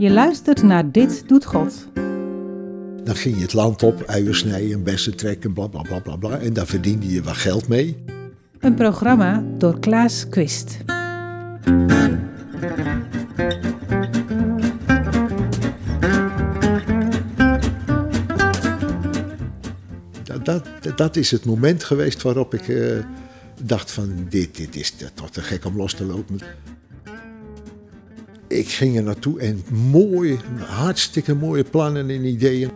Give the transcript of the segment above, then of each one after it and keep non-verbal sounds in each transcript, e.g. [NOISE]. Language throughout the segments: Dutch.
Je luistert naar Dit Doet God. Dan ging je het land op, uien snijden, bessen trekken, bla bla bla bla bla. En daar verdiende je wat geld mee. Een programma door Klaas Quist. Dat, dat, dat is het moment geweest waarop ik eh, dacht van dit, dit is toch te gek om los te lopen. Ik ging er naartoe en mooi, hartstikke mooie plannen en ideeën.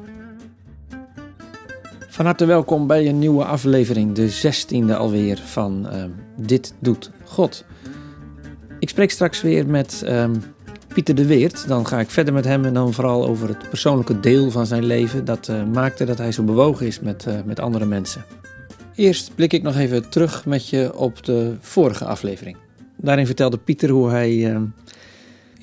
Van harte welkom bij een nieuwe aflevering, de zestiende alweer van ehm, Dit Doet God. Ik spreek straks weer met ehm, Pieter de Weert. Dan ga ik verder met hem en dan vooral over het persoonlijke deel van zijn leven. Dat eh, maakte dat hij zo bewogen is met, eh, met andere mensen. Eerst blik ik nog even terug met je op de vorige aflevering. Daarin vertelde Pieter hoe hij ehm,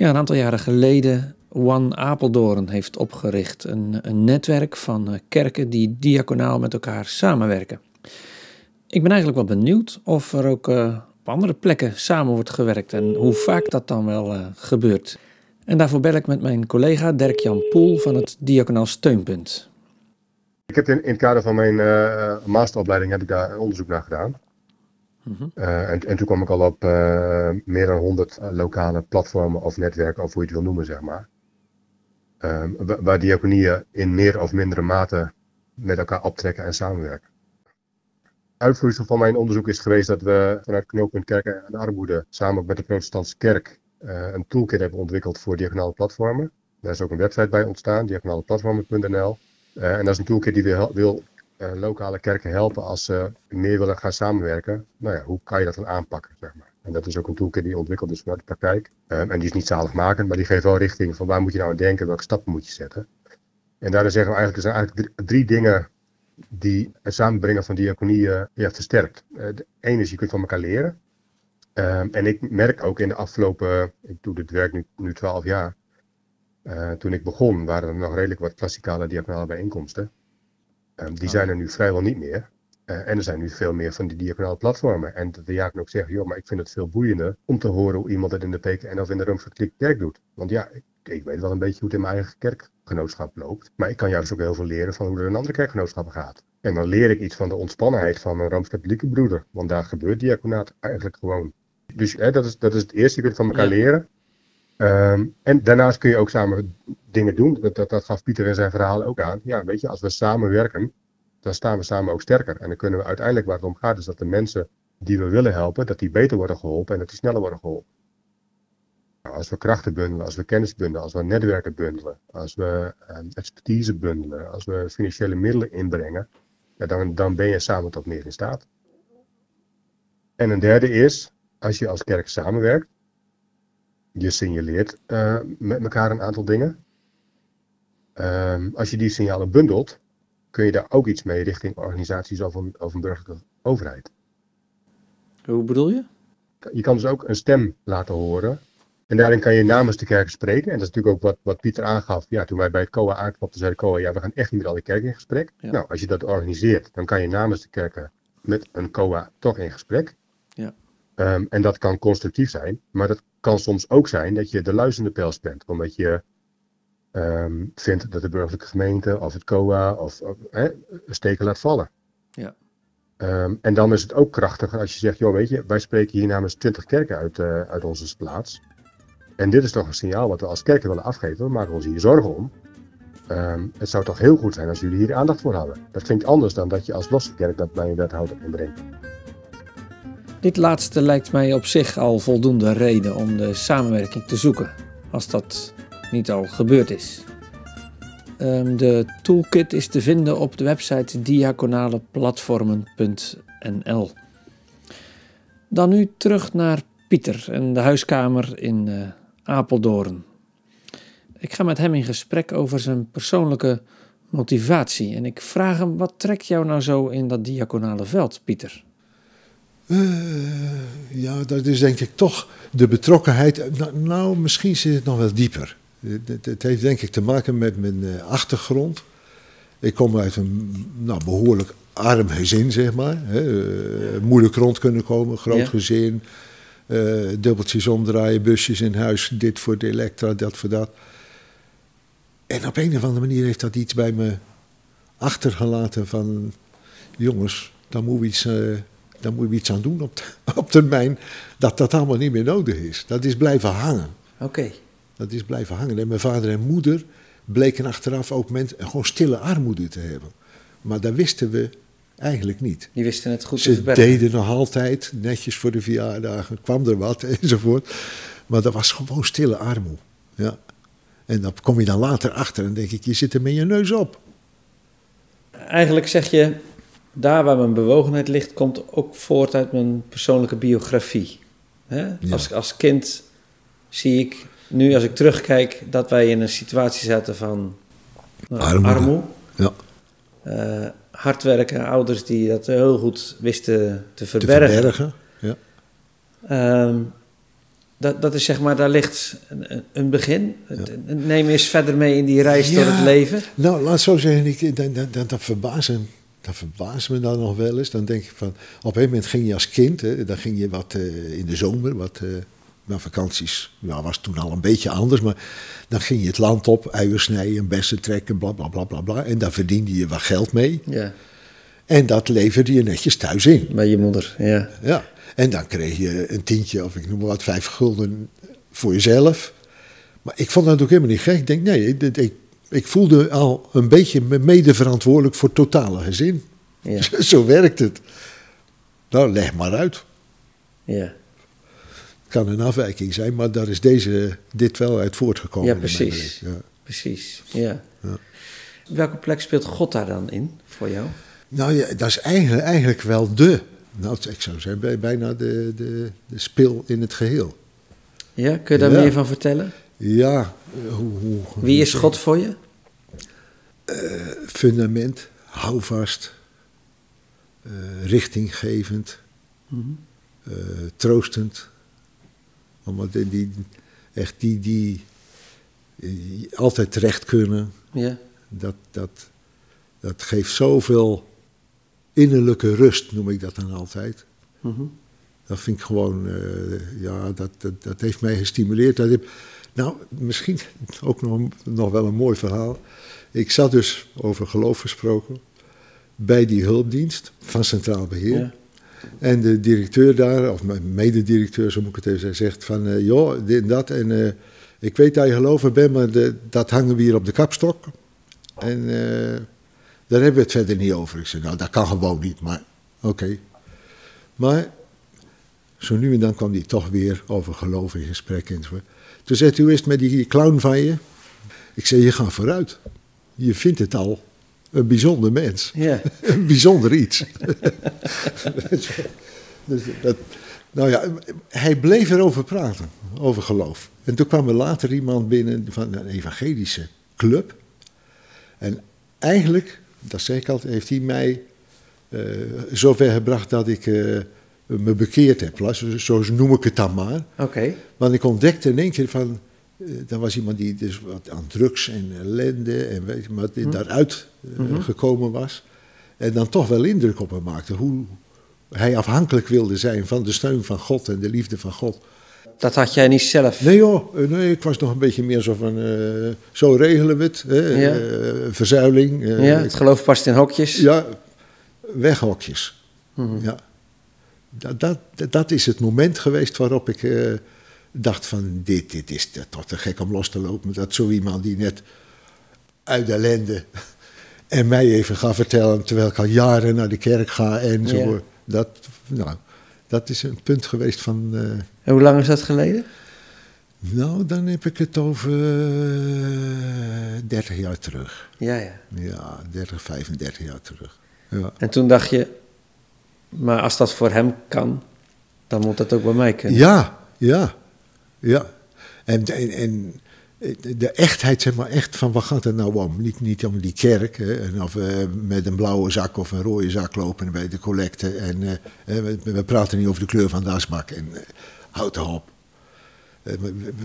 ja, een aantal jaren geleden One Apeldoorn heeft opgericht. Een, een netwerk van eh, kerken die diaconaal met elkaar samenwerken. Ik ben eigenlijk wel benieuwd of er ook eh, op andere plekken samen wordt gewerkt en hoe vaak dat dan wel uh, gebeurt. En daarvoor bel ik met mijn collega Dirk-Jan Poel van het Diaconaal Steunpunt. Ik heb in, het kader van mijn masteropleiding heb ik daar onderzoek naar gedaan. Uh, en, en, toen kwam ik al op uh, meer dan 100 lokale platformen of netwerken, of hoe je het wil noemen, zeg maar. Um, waar diaconieën in meer of mindere mate met elkaar optrekken en samenwerken. Uitvloeisel van mijn onderzoek is geweest dat we vanuit knooppunt Kerken en Armoede samen met de Protestantse Kerk een toolkit hebben ontwikkeld voor diagonale platformen. Daar is ook een website bij ontstaan, diagonaleplatformen.nl. En dat is een toolkit die wil, wil uh, lokale kerken helpen als ze meer willen gaan samenwerken. Nou ja, hoe kan je dat dan aanpakken, zeg maar. En dat is ook een toolkit die ontwikkeld is vanuit de praktijk. Um, en die is niet zaligmakend, maar die geeft wel richting van waar moet je nou aan denken, welke stappen moet je zetten. En daarin zeggen we eigenlijk, er zijn eigenlijk drie, dingen die het samenbrengen van diaconie uh, ja, versterkt. Uh, de ene is, je kunt van elkaar leren. Um, en ik merk ook in de afgelopen, ik doe dit werk nu, nu 12 jaar. Toen ik begon waren er nog redelijk wat klassikale diaconale bijeenkomsten. Um, die oh. zijn er nu vrijwel niet meer. Uh, en er zijn nu veel meer van die diaconale platformen. En de diaken ook zeggen, joh, maar ik vind het veel boeiender om te horen hoe iemand het in de PKN of in de Rooms-Katholieke Kerk doet. Want ja, ik, ik, weet wel een beetje hoe het in mijn eigen kerkgenootschap loopt. Maar ik kan juist ook heel veel leren van hoe het in andere kerkgenootschappen gaat. En dan leer ik iets van de ontspannenheid van een Rooms-Katholieke broeder. Want daar gebeurt diaconaat eigenlijk gewoon. Dus hè, dat, is, dat is het eerste, je kunt van elkaar ja. leren. Um, en daarnaast kun je ook samen dingen doen. Dat, dat, dat gaf Pieter in zijn verhaal ook aan. Ja, weet je, als we samenwerken, dan staan we samen ook sterker. En dan kunnen we uiteindelijk waar het om gaat, is dat de mensen die we willen helpen, dat die beter worden geholpen en dat die sneller worden geholpen. Als we krachten bundelen, als we kennis bundelen, als we netwerken bundelen, als we um, expertise bundelen, als we financiële middelen inbrengen, dan, dan ben je samen tot meer in staat. En een derde is, als je als kerk samenwerkt, je signaleert uh, met elkaar een aantal dingen. Um, als je die signalen bundelt, kun je daar ook iets mee richting organisaties of een, of een burgerlijke overheid. Hoe bedoel je? Je kan dus ook een stem laten horen. En daarin kan je namens de kerken spreken. En dat is natuurlijk ook wat, wat Pieter aangaf. Ja, toen wij bij het COA aanklopten, zei de COA, ja, we gaan echt niet met al die kerken in gesprek. Ja. Nou, als je dat organiseert, dan kan je namens de kerken met een COA toch in gesprek. Ja. Um, en dat kan constructief zijn, maar dat kan soms ook zijn dat je de luizende pels bent. Omdat je um, vindt dat de burgerlijke gemeente of het COA of, of steken laat vallen. Ja. Um, en dan is het ook krachtiger als je zegt, joh weet je, wij spreken hier namens 20 kerken uit, uh, uit onze plaats. En dit is toch een signaal wat we als kerken willen afgeven. We maken ons hier zorgen om. Um, het zou toch heel goed zijn als jullie hier aandacht voor hadden. Dat klinkt anders dan dat je als losse kerk dat bij een wethouder inbrengt. Dit laatste lijkt mij op zich al voldoende reden om de samenwerking te zoeken, als dat niet al gebeurd is. Um, de toolkit is te vinden op de website diaconaleplatformen.nl. Dan nu terug naar Pieter en de huiskamer in uh, Apeldoorn. Ik ga met hem in gesprek over zijn persoonlijke motivatie en ik vraag hem: wat trekt jou nou zo in dat diaconale veld, Pieter? Uh, ja, dat is denk ik toch de betrokkenheid. Nou, nou, misschien zit het nog wel dieper. Het, het heeft denk ik te maken met mijn uh, achtergrond. Ik kom uit een nou, behoorlijk arm gezin, zeg maar. Hè. Uh, moeilijk rond kunnen komen, groot ja. gezin. Uh, dubbeltjes omdraaien, busjes in huis, dit voor de elektra, dat voor dat. En op een of andere manier heeft dat iets bij me achtergelaten van... jongens, daar moeten we iets, uh, daar moeten we iets aan doen op, [LAUGHS] op termijn. Dat dat allemaal niet meer nodig is. Dat is blijven hangen. Oké. Dat is blijven hangen. En mijn vader en moeder bleken achteraf ook mensen, gewoon stille armoede te hebben. Maar dat wisten we eigenlijk niet. Die wisten het goed Ze te verbergen. deden nog altijd, netjes voor de verjaardagen, kwam er wat [LAUGHS] enzovoort. Maar dat was gewoon stille armoede. Ja. En dan kom je dan later achter en denk ik, je zit er met je neus op. Eigenlijk zeg je, daar waar mijn bewogenheid ligt, komt ook voort uit mijn persoonlijke biografie. Hè? Ja. Als, als kind zie ik, nu als ik terugkijk, dat wij in een situatie zaten van nou, Armoede. Ja. Eh, hard werken, ouders die dat heel goed wisten te Te verbergen. verbergen. Ja. Ehm, dat, dat is zeg maar, daar ligt een, een begin. Het- Neem eens verder mee in die reis door Ja. het leven. Nou, laat het zo zeggen, ik, dat, dat, dat, dat, verbaast me, dat verbaast me dan nog wel eens. Dan denk ik van, op een gegeven moment ging je als kind, hè, dan ging je wat eh, in de zomer, wat naar vakanties. Ja, was toen al een beetje anders, maar dan ging je het land op, uien snijden, bessen trekken, bla bla bla bla bla. En daar verdiende je wat geld mee. Ja, En dat leverde je netjes thuis in. bij je moeder. Ja. Ja. En dan kreeg je een tientje, of ik noem maar wat, vijf gulden voor jezelf. Maar ik vond dat ook helemaal niet gek. Ik denk, nee, ik, ik, ik voelde al een beetje me mede verantwoordelijk voor het totale gezin. Ja. [LAUGHS] Zo werkt het. Nou, leg maar uit. ja. Het kan een afwijking zijn, maar daar is deze, dit wel uit voortgekomen. Ja, precies. Ja. Precies, ja. Ja. Welke plek speelt God daar dan in voor jou? Nou ja, dat is eigenlijk, eigenlijk wel de, nou, ik zou zeggen, bij- bijna de, de, de spil in het geheel. Ja, kun je daar Ja. meer van vertellen? Ja, hoe, hoe, Wie is God voor je? fundament, houvast, eh, richtinggevend, eh, troostend. Allemaal die, die, echt die, die eh, altijd terecht kunnen. Ja, Dat, dat, dat geeft zoveel innerlijke rust, noem ik dat dan altijd. Mhm. Dat vind ik gewoon, eh, ja, dat, dat, dat heeft mij gestimuleerd. Dat heb, nou, misschien ook nog, nog wel een mooi verhaal. Ik zat dus, over geloof gesproken, bij die hulpdienst van Centraal Beheer. Ja. En de directeur daar, of mijn mededirecteur, zo moet ik het even zeggen, zegt van, eh, joh, dit en dat. En eh, ik weet dat je gelover bent, maar de, dat hangen we hier op de kapstok. En eh, daar hebben we het verder niet over. Ik zei, nou, dat kan gewoon niet, maar oké. Maar zo nu en dan kwam hij toch weer over geloof in gesprek enzovoort. Toen hij, hoe is het met die clown van je? Ik zei, je gaat vooruit. Je vindt het al een bijzonder mens. ja. [LAUGHS] Een bijzonder iets. [LAUGHS] dus dat, nou ja, hij bleef erover praten, over geloof. En toen kwam er later iemand binnen van een evangelische club. En eigenlijk, dat zeg ik altijd, heeft hij mij eh, zover gebracht dat ik eh, me bekeerd heb. Zo, noem ik het dan maar. oké. Want ik ontdekte in één keer van. eh, er was iemand die dus wat aan drugs en ellende en weet je, maar die daaruit eh, gekomen was. En dan toch wel indruk op hem maakte. Hoe hij afhankelijk wilde zijn van de steun van God en de liefde van God. Dat had jij niet zelf. Nee joh, eh, nee, ik was nog een beetje meer zo van. zo regelen we het. Hè, Ja. verzuiling. ja, het geloof past in hokjes. ja, weghokjes. Mhm. Ja. Dat, dat, dat is het moment geweest waarop ik eh, dacht van dit, dit is toch te gek om los te lopen. Dat zo iemand die net uit de ellende [LAUGHS] en mij even gaat vertellen terwijl ik al jaren naar de kerk ga en zo. Ja. Dat, nou, dat is een punt geweest van, eh, En hoe lang is dat geleden? nou dan heb ik het over eh, 30 jaar terug. Ja, ja. Ja, 30, 35 jaar terug. Ja. En toen dacht je, maar als dat voor hem kan, dan moet dat ook bij mij kunnen. Ja, ja, ja. En, en, en de echtheid, zeg maar, echt van wat gaat het nou om? Niet, niet om die kerk, en of we met een blauwe zak of een rode zak lopen bij de collecte. En eh, hè, we, we praten niet over de kleur van de asbak. En uh, houd erop. Uh,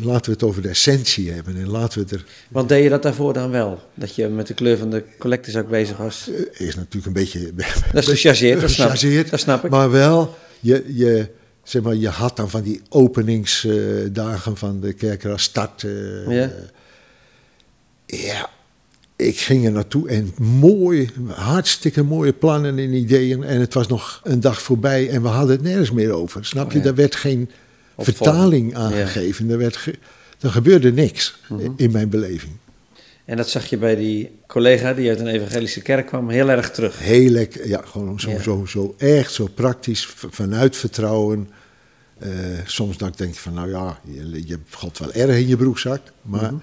laten we het over de essentie hebben en laten we er... Want deed je dat daarvoor dan wel? Dat je met de kleur van de collectezak bezig was? Is natuurlijk een beetje... [LAUGHS] Dat is gechargeerd, dat snap, gechargeerd, dat snap ik. Maar wel, je, je, zeg maar, je had dan van die openingsdagen van de kerk als start. Uh, ja. ja, ik ging er naartoe en mooi, hartstikke mooie plannen en ideeën. En het was nog een dag voorbij en we hadden het nergens meer over. Snap Oh, je? ja. Daar werd geen. Vertaling aangegeven. Er, werd ge- er gebeurde niks Mhm. in mijn beleving. En dat zag je bij die collega die uit een evangelische kerk kwam heel erg terug. Heel lekker, ja, gewoon zo, Ja. zo, zo echt, zo praktisch, vanuit vertrouwen. Eh, soms dan denk ik van, nou ja, je, je hebt God wel erg in je broekzak. Maar Mhm.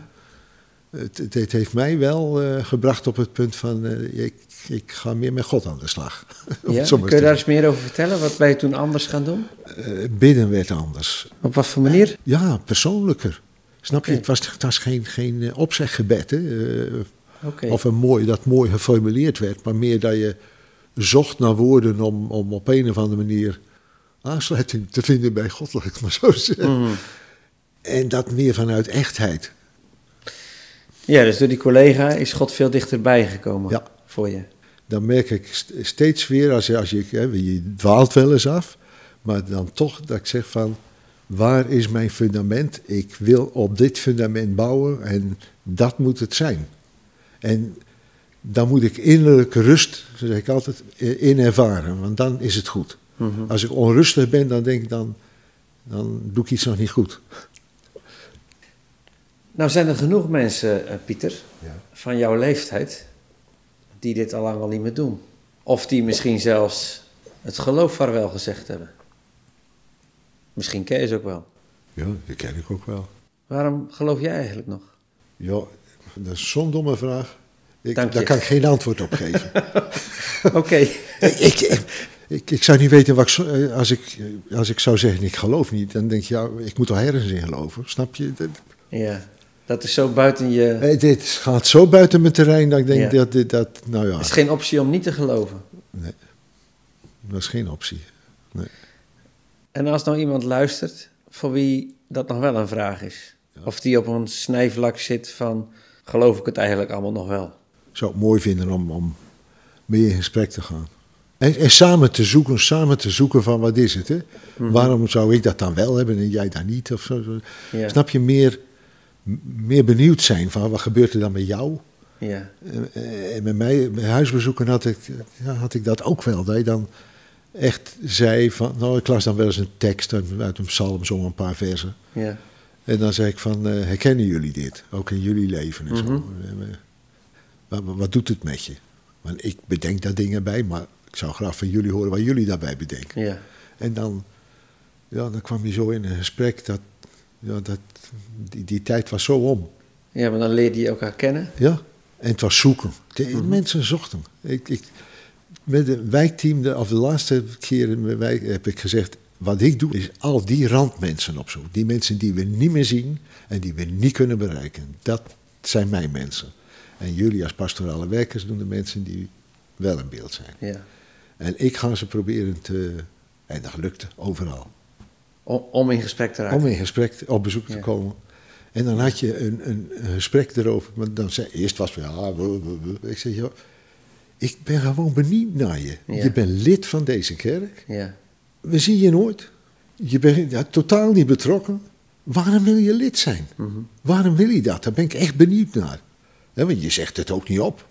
Het, het, het heeft mij wel eh, gebracht op het punt van, eh, ik, ik ga meer met God aan de slag. [LAUGHS] Ja? Kun je daar eens meer over vertellen? Wat ben je toen anders gaan doen? Eh, bidden werd anders. Op wat voor manier? Ja, persoonlijker. Snap je? Het was, het was geen, geen opzeggebed, hè. Of een mooi, dat mooi geformuleerd werd, maar meer dat je zocht naar woorden om, om op een of andere manier aansluiting te vinden bij God, laat ik maar zo zeggen. Mhm. En dat meer vanuit echtheid. Ja, dus door die collega is God veel dichterbij gekomen Ja. voor je. Dan merk ik st- steeds weer, als je, als je, hè, je dwaalt wel eens af, maar dan toch dat ik zeg van, waar is mijn fundament? Ik wil op dit fundament bouwen en dat moet het zijn. En dan moet ik innerlijke rust, zo zeg ik altijd, in ervaren, want dan is het goed. Mhm. Als ik onrustig ben, dan denk ik dan, dan doe ik iets nog niet goed. Nou zijn er genoeg mensen, eh, Pieter, Ja. van jouw leeftijd, die dit al lang al niet meer doen. Of die misschien zelfs het geloof vaarwel gezegd hebben. Misschien ken je ze ook wel. Ja, dat ken ik ook wel. Waarom geloof jij eigenlijk nog? Ja, dat is zo'n domme vraag. Ik, Dank je. daar kan ik geen antwoord op geven. [LAUGHS] Oké. ik, ik, ik, ik zou niet weten wat ik, eh, als ik, eh, als ik zou zeggen ik geloof niet, dan denk je, ja, ik moet toch ergens in geloven, snap je? Ja, dat is zo buiten je... eh, dit gaat zo buiten mijn terrein dat ik denk Ja. dat dit, dat, nou ja, Het is geen optie om niet te geloven. dat is geen optie. En als nou iemand luistert voor wie dat nog wel een vraag is. Of die op een snijvlak zit van, geloof ik het eigenlijk allemaal nog wel? Ik zou het mooi vinden om, om mee in gesprek te gaan. En, en samen te zoeken, samen te zoeken van wat is het, hè? Waarom zou ik dat dan wel hebben en jij dat niet? Of zo. Ja, Snap je, meer, meer benieuwd zijn van wat gebeurt er dan met jou? ja, Eh, En met mij, bij huisbezoeken had ik, ja, had ik dat ook wel. Dat je dan echt zei van, nou ik las dan wel eens een tekst uit een psalm, zo een paar versen. ja. En dan zei ik van, eh, herkennen jullie dit? Ook in jullie leven en zo. Mhm. Eh, Wat, wat, wat doet het met je? Want ik bedenk daar dingen bij, maar ik zou graag van jullie horen wat jullie daarbij bedenken. ja. En dan, ja, dan kwam je zo in een gesprek dat, ja, dat die, die tijd was zo om. Ja, maar dan leerde je elkaar kennen. Ja, en het was zoeken. De, Mhm. Mensen zochten. Ik, ik, met het wijkteam, de, of de laatste keer in mijn wijk, heb ik gezegd... wat ik doe, is al die randmensen opzoeken. Die mensen die we niet meer zien en die we niet kunnen bereiken. Dat zijn mijn mensen. En jullie als pastorale werkers doen de mensen die wel in beeld zijn. Ja. En ik ga ze proberen te... En dat lukte overal. Om, om in gesprek te raken. Om in gesprek, op bezoek te Ja. komen. En dan had je een, een, een gesprek erover. Maar dan zei, eerst was het, ja, wuh. ik zeg, joh, ik ben gewoon benieuwd naar je. Ja. Je bent lid van deze kerk. Ja, We zien je nooit. Je bent ja, totaal niet betrokken. Waarom wil je lid zijn? Mhm. Waarom wil je dat? Daar ben ik echt benieuwd naar. Hè, want je zegt het ook niet op.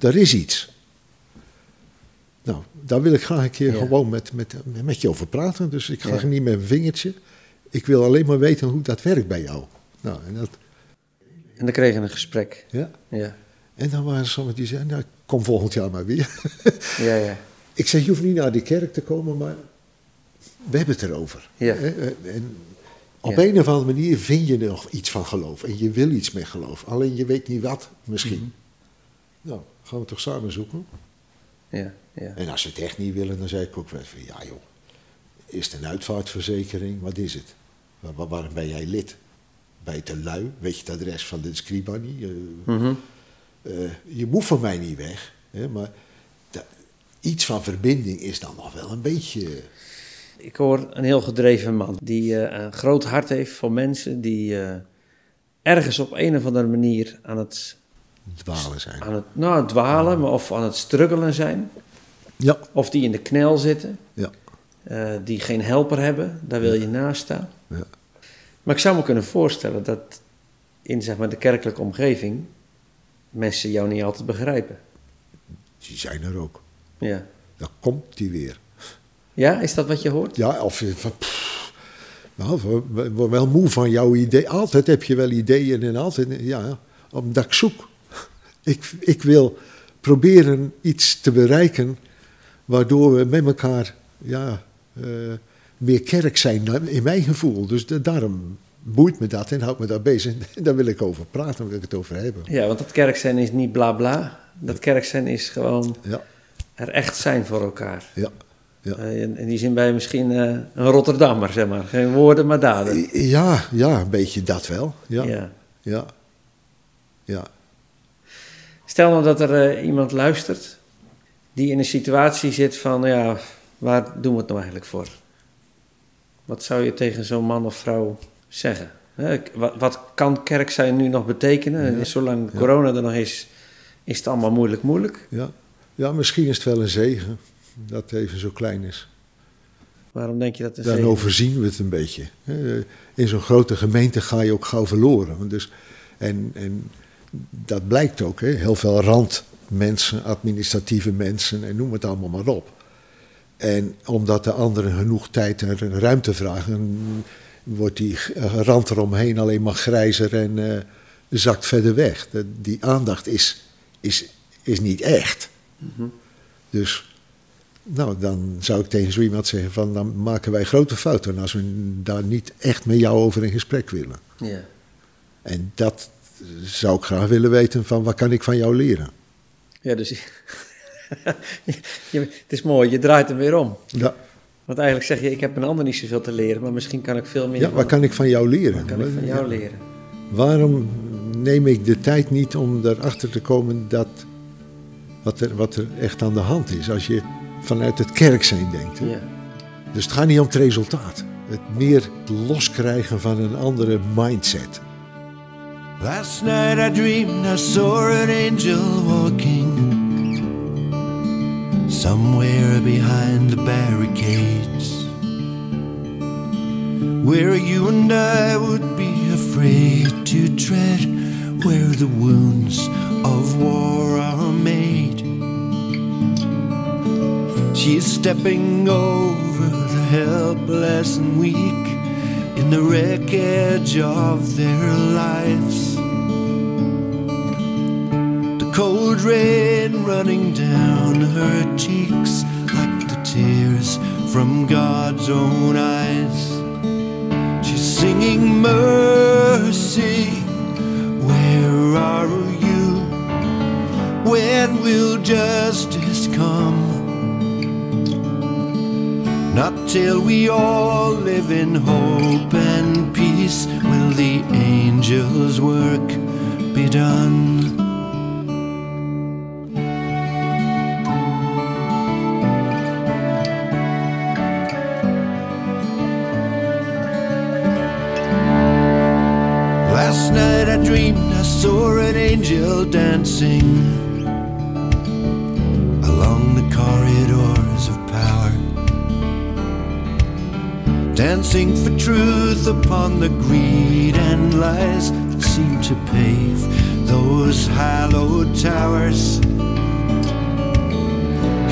Er is iets. Nou, daar wil ik graag een keer Ja. gewoon met, met, met je over praten. Dus ik ga Ja. niet met een vingertje. Ik wil alleen maar weten hoe dat werkt bij jou. Nou, en, dat, en dan kregen we een gesprek. ja. Ja, en dan waren sommigen die zeiden, nou, kom volgend jaar maar weer. [LAUGHS] ja, ja. ik zei, je hoeft niet naar die kerk te komen, maar we hebben het erover. Ja. Eh, En op Ja. een of andere manier vind je er nog iets van geloof. En je wil iets met geloof. Alleen je weet niet wat, misschien. Mhm. Nou, gaan we toch samen zoeken. ja, ja. En als ze het echt niet willen, dan zei ik ook wel van, ja joh, is het een uitvaartverzekering? Wat is het? Waar, waar- waarom ben jij lid? Ben je te lui? Weet je het adres van de scriba niet? Eh, Mhm. eh, je moet van mij niet weg. Hè, maar iets van verbinding is dan nog wel een beetje... Ik hoor een heel gedreven man die eh, een groot hart heeft voor mensen die ergens op een of andere manier aan het, dwalen zijn. aan het nou, dwalen maar of aan het struggelen zijn. Ja, Of die in de knel zitten, ja, eh, die geen helper hebben, daar wil je naast staan. ja. Maar ik zou me kunnen voorstellen dat in zeg maar, de kerkelijke omgeving mensen jou niet altijd begrijpen. Die zijn er ook. Ja. Dan komt die weer. Ja, is dat wat je hoort? Ja, of je van. pff, nou, we- we wel moe van jouw idee. Altijd heb je wel ideeën en altijd. Ja, omdat ik zoek. Ik, ik wil proberen iets te bereiken. Waardoor we met elkaar. Ja, eh, meer kerk zijn, in mijn gevoel. Dus de- daarom boeit me dat en houdt me daar bezig. En [LAUGHS] daar wil ik over praten, daar wil ik het over hebben. Ja, want dat kerk zijn is niet bla bla. Dat kerk zijn is gewoon Ja, er echt zijn voor elkaar. ja. Ja. Eh, in, in die zin ben je misschien eh, een Rotterdammer, zeg maar. Geen woorden, maar daden. Ja, ja, een beetje dat wel. Ja, ja. Ja. ja. Stel nou dat er iemand luistert die in een situatie zit van, ja, waar doen we het nou eigenlijk voor? Wat zou je tegen zo'n man of vrouw zeggen? Wat, wat kan kerk zijn nu nog betekenen? Ja. Zolang corona er nog is, is het allemaal moeilijk moeilijk. Ja. ja, misschien is het wel een zegen dat het even zo klein is. Waarom denk je dat een Dan zegen- overzien we het een beetje. In zo'n grote gemeente ga je ook gauw verloren. Dus, en, en dat blijkt ook. Hè. Heel veel randmensen, administratieve mensen en noem het allemaal maar op. En omdat de anderen genoeg tijd en ruimte vragen, wordt die rand eromheen alleen maar grijzer en eh, zakt verder weg. Die aandacht is, is, is niet echt. Dus nou, dan zou ik tegen zo iemand zeggen van dan maken wij grote fouten als we daar niet echt met jou over in gesprek willen. Ja. En dat zou ik graag willen weten van wat kan ik van jou leren. Ja, dus [LAUGHS] je, het is mooi, je draait hem weer om. Ja, Want eigenlijk zeg je, ik heb een ander niet zoveel te leren, maar misschien kan ik veel meer ja van- wat kan ik van jou leren? wat kan ik van jou Ja. leren. Waarom neem ik de tijd niet om erachter te komen dat wat er, wat er echt aan de hand is als je vanuit het kerk zijn denkt. hè? Ja. Dus het gaat niet om het resultaat. Het meer loskrijgen van een andere mindset. Last night I dreamed I saw an angel walking somewhere behind the barricades where you and I would be afraid to tread where the wounds of war are made. She's stepping over the helpless and weak in the wreckage of their lives. The cold rain running down her cheeks like the tears from God's own eyes. She's singing mercy. Where are you? When will justice come? Not till we all live in hope and peace will the angels' work be done. Angel dancing along the corridors of power. Dancing for truth upon the greed and lies that seem to pave those hallowed towers.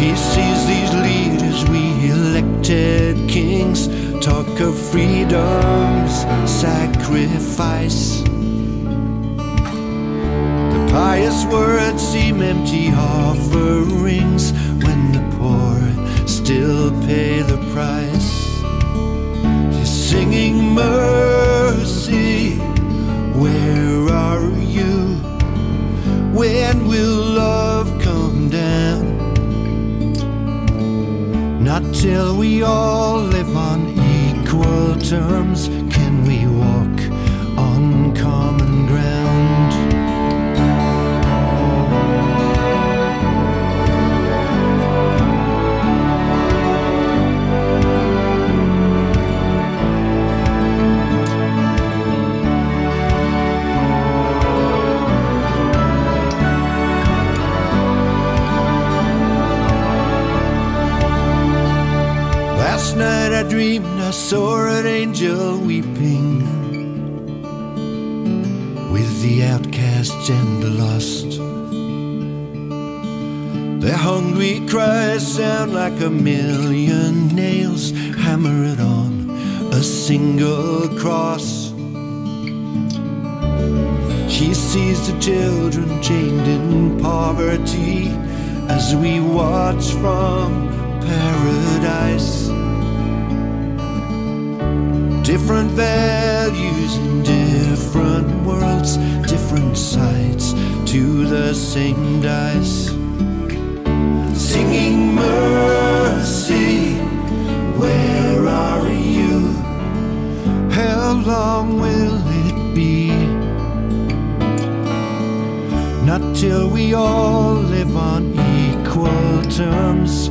He sees these leaders, we elected kings, talk of freedom's sacrifice. Pious words seem empty offerings when the poor still pay the price. She's singing mercy. Where are you? When will love come down? Not till we all live on equal terms saw an angel weeping with the outcasts and the lost. Their hungry cries sound like a million nails hammered on a single cross. She sees the children chained in poverty as we watch from paradise. Different values in different worlds, different sides to the same dice. Singing mercy, where are you? How long will it be? Not till we all live on equal terms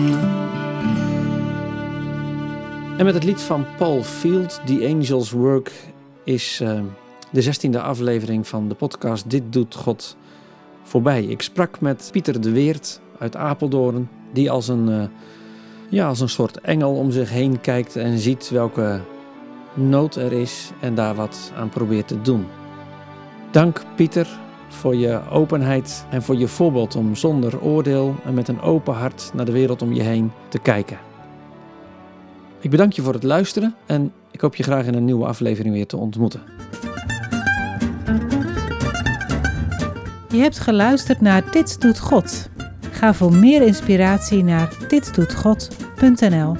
En met het lied van Paul Field, The Angels Work, is eh, de zestiende aflevering van de podcast Dit Doet God voorbij. Ik sprak met Pieter de Weert uit Apeldoorn, die als een, eh, ja, als een soort engel om zich heen kijkt en ziet welke nood er is en daar wat aan probeert te doen. Dank Pieter voor je openheid en voor je voorbeeld om zonder oordeel en met een open hart naar de wereld om je heen te kijken. Ik bedank je voor het luisteren en ik hoop je graag in een nieuwe aflevering weer te ontmoeten. Je hebt geluisterd naar Dit doet God. Ga voor meer inspiratie naar ditdoetgod.nl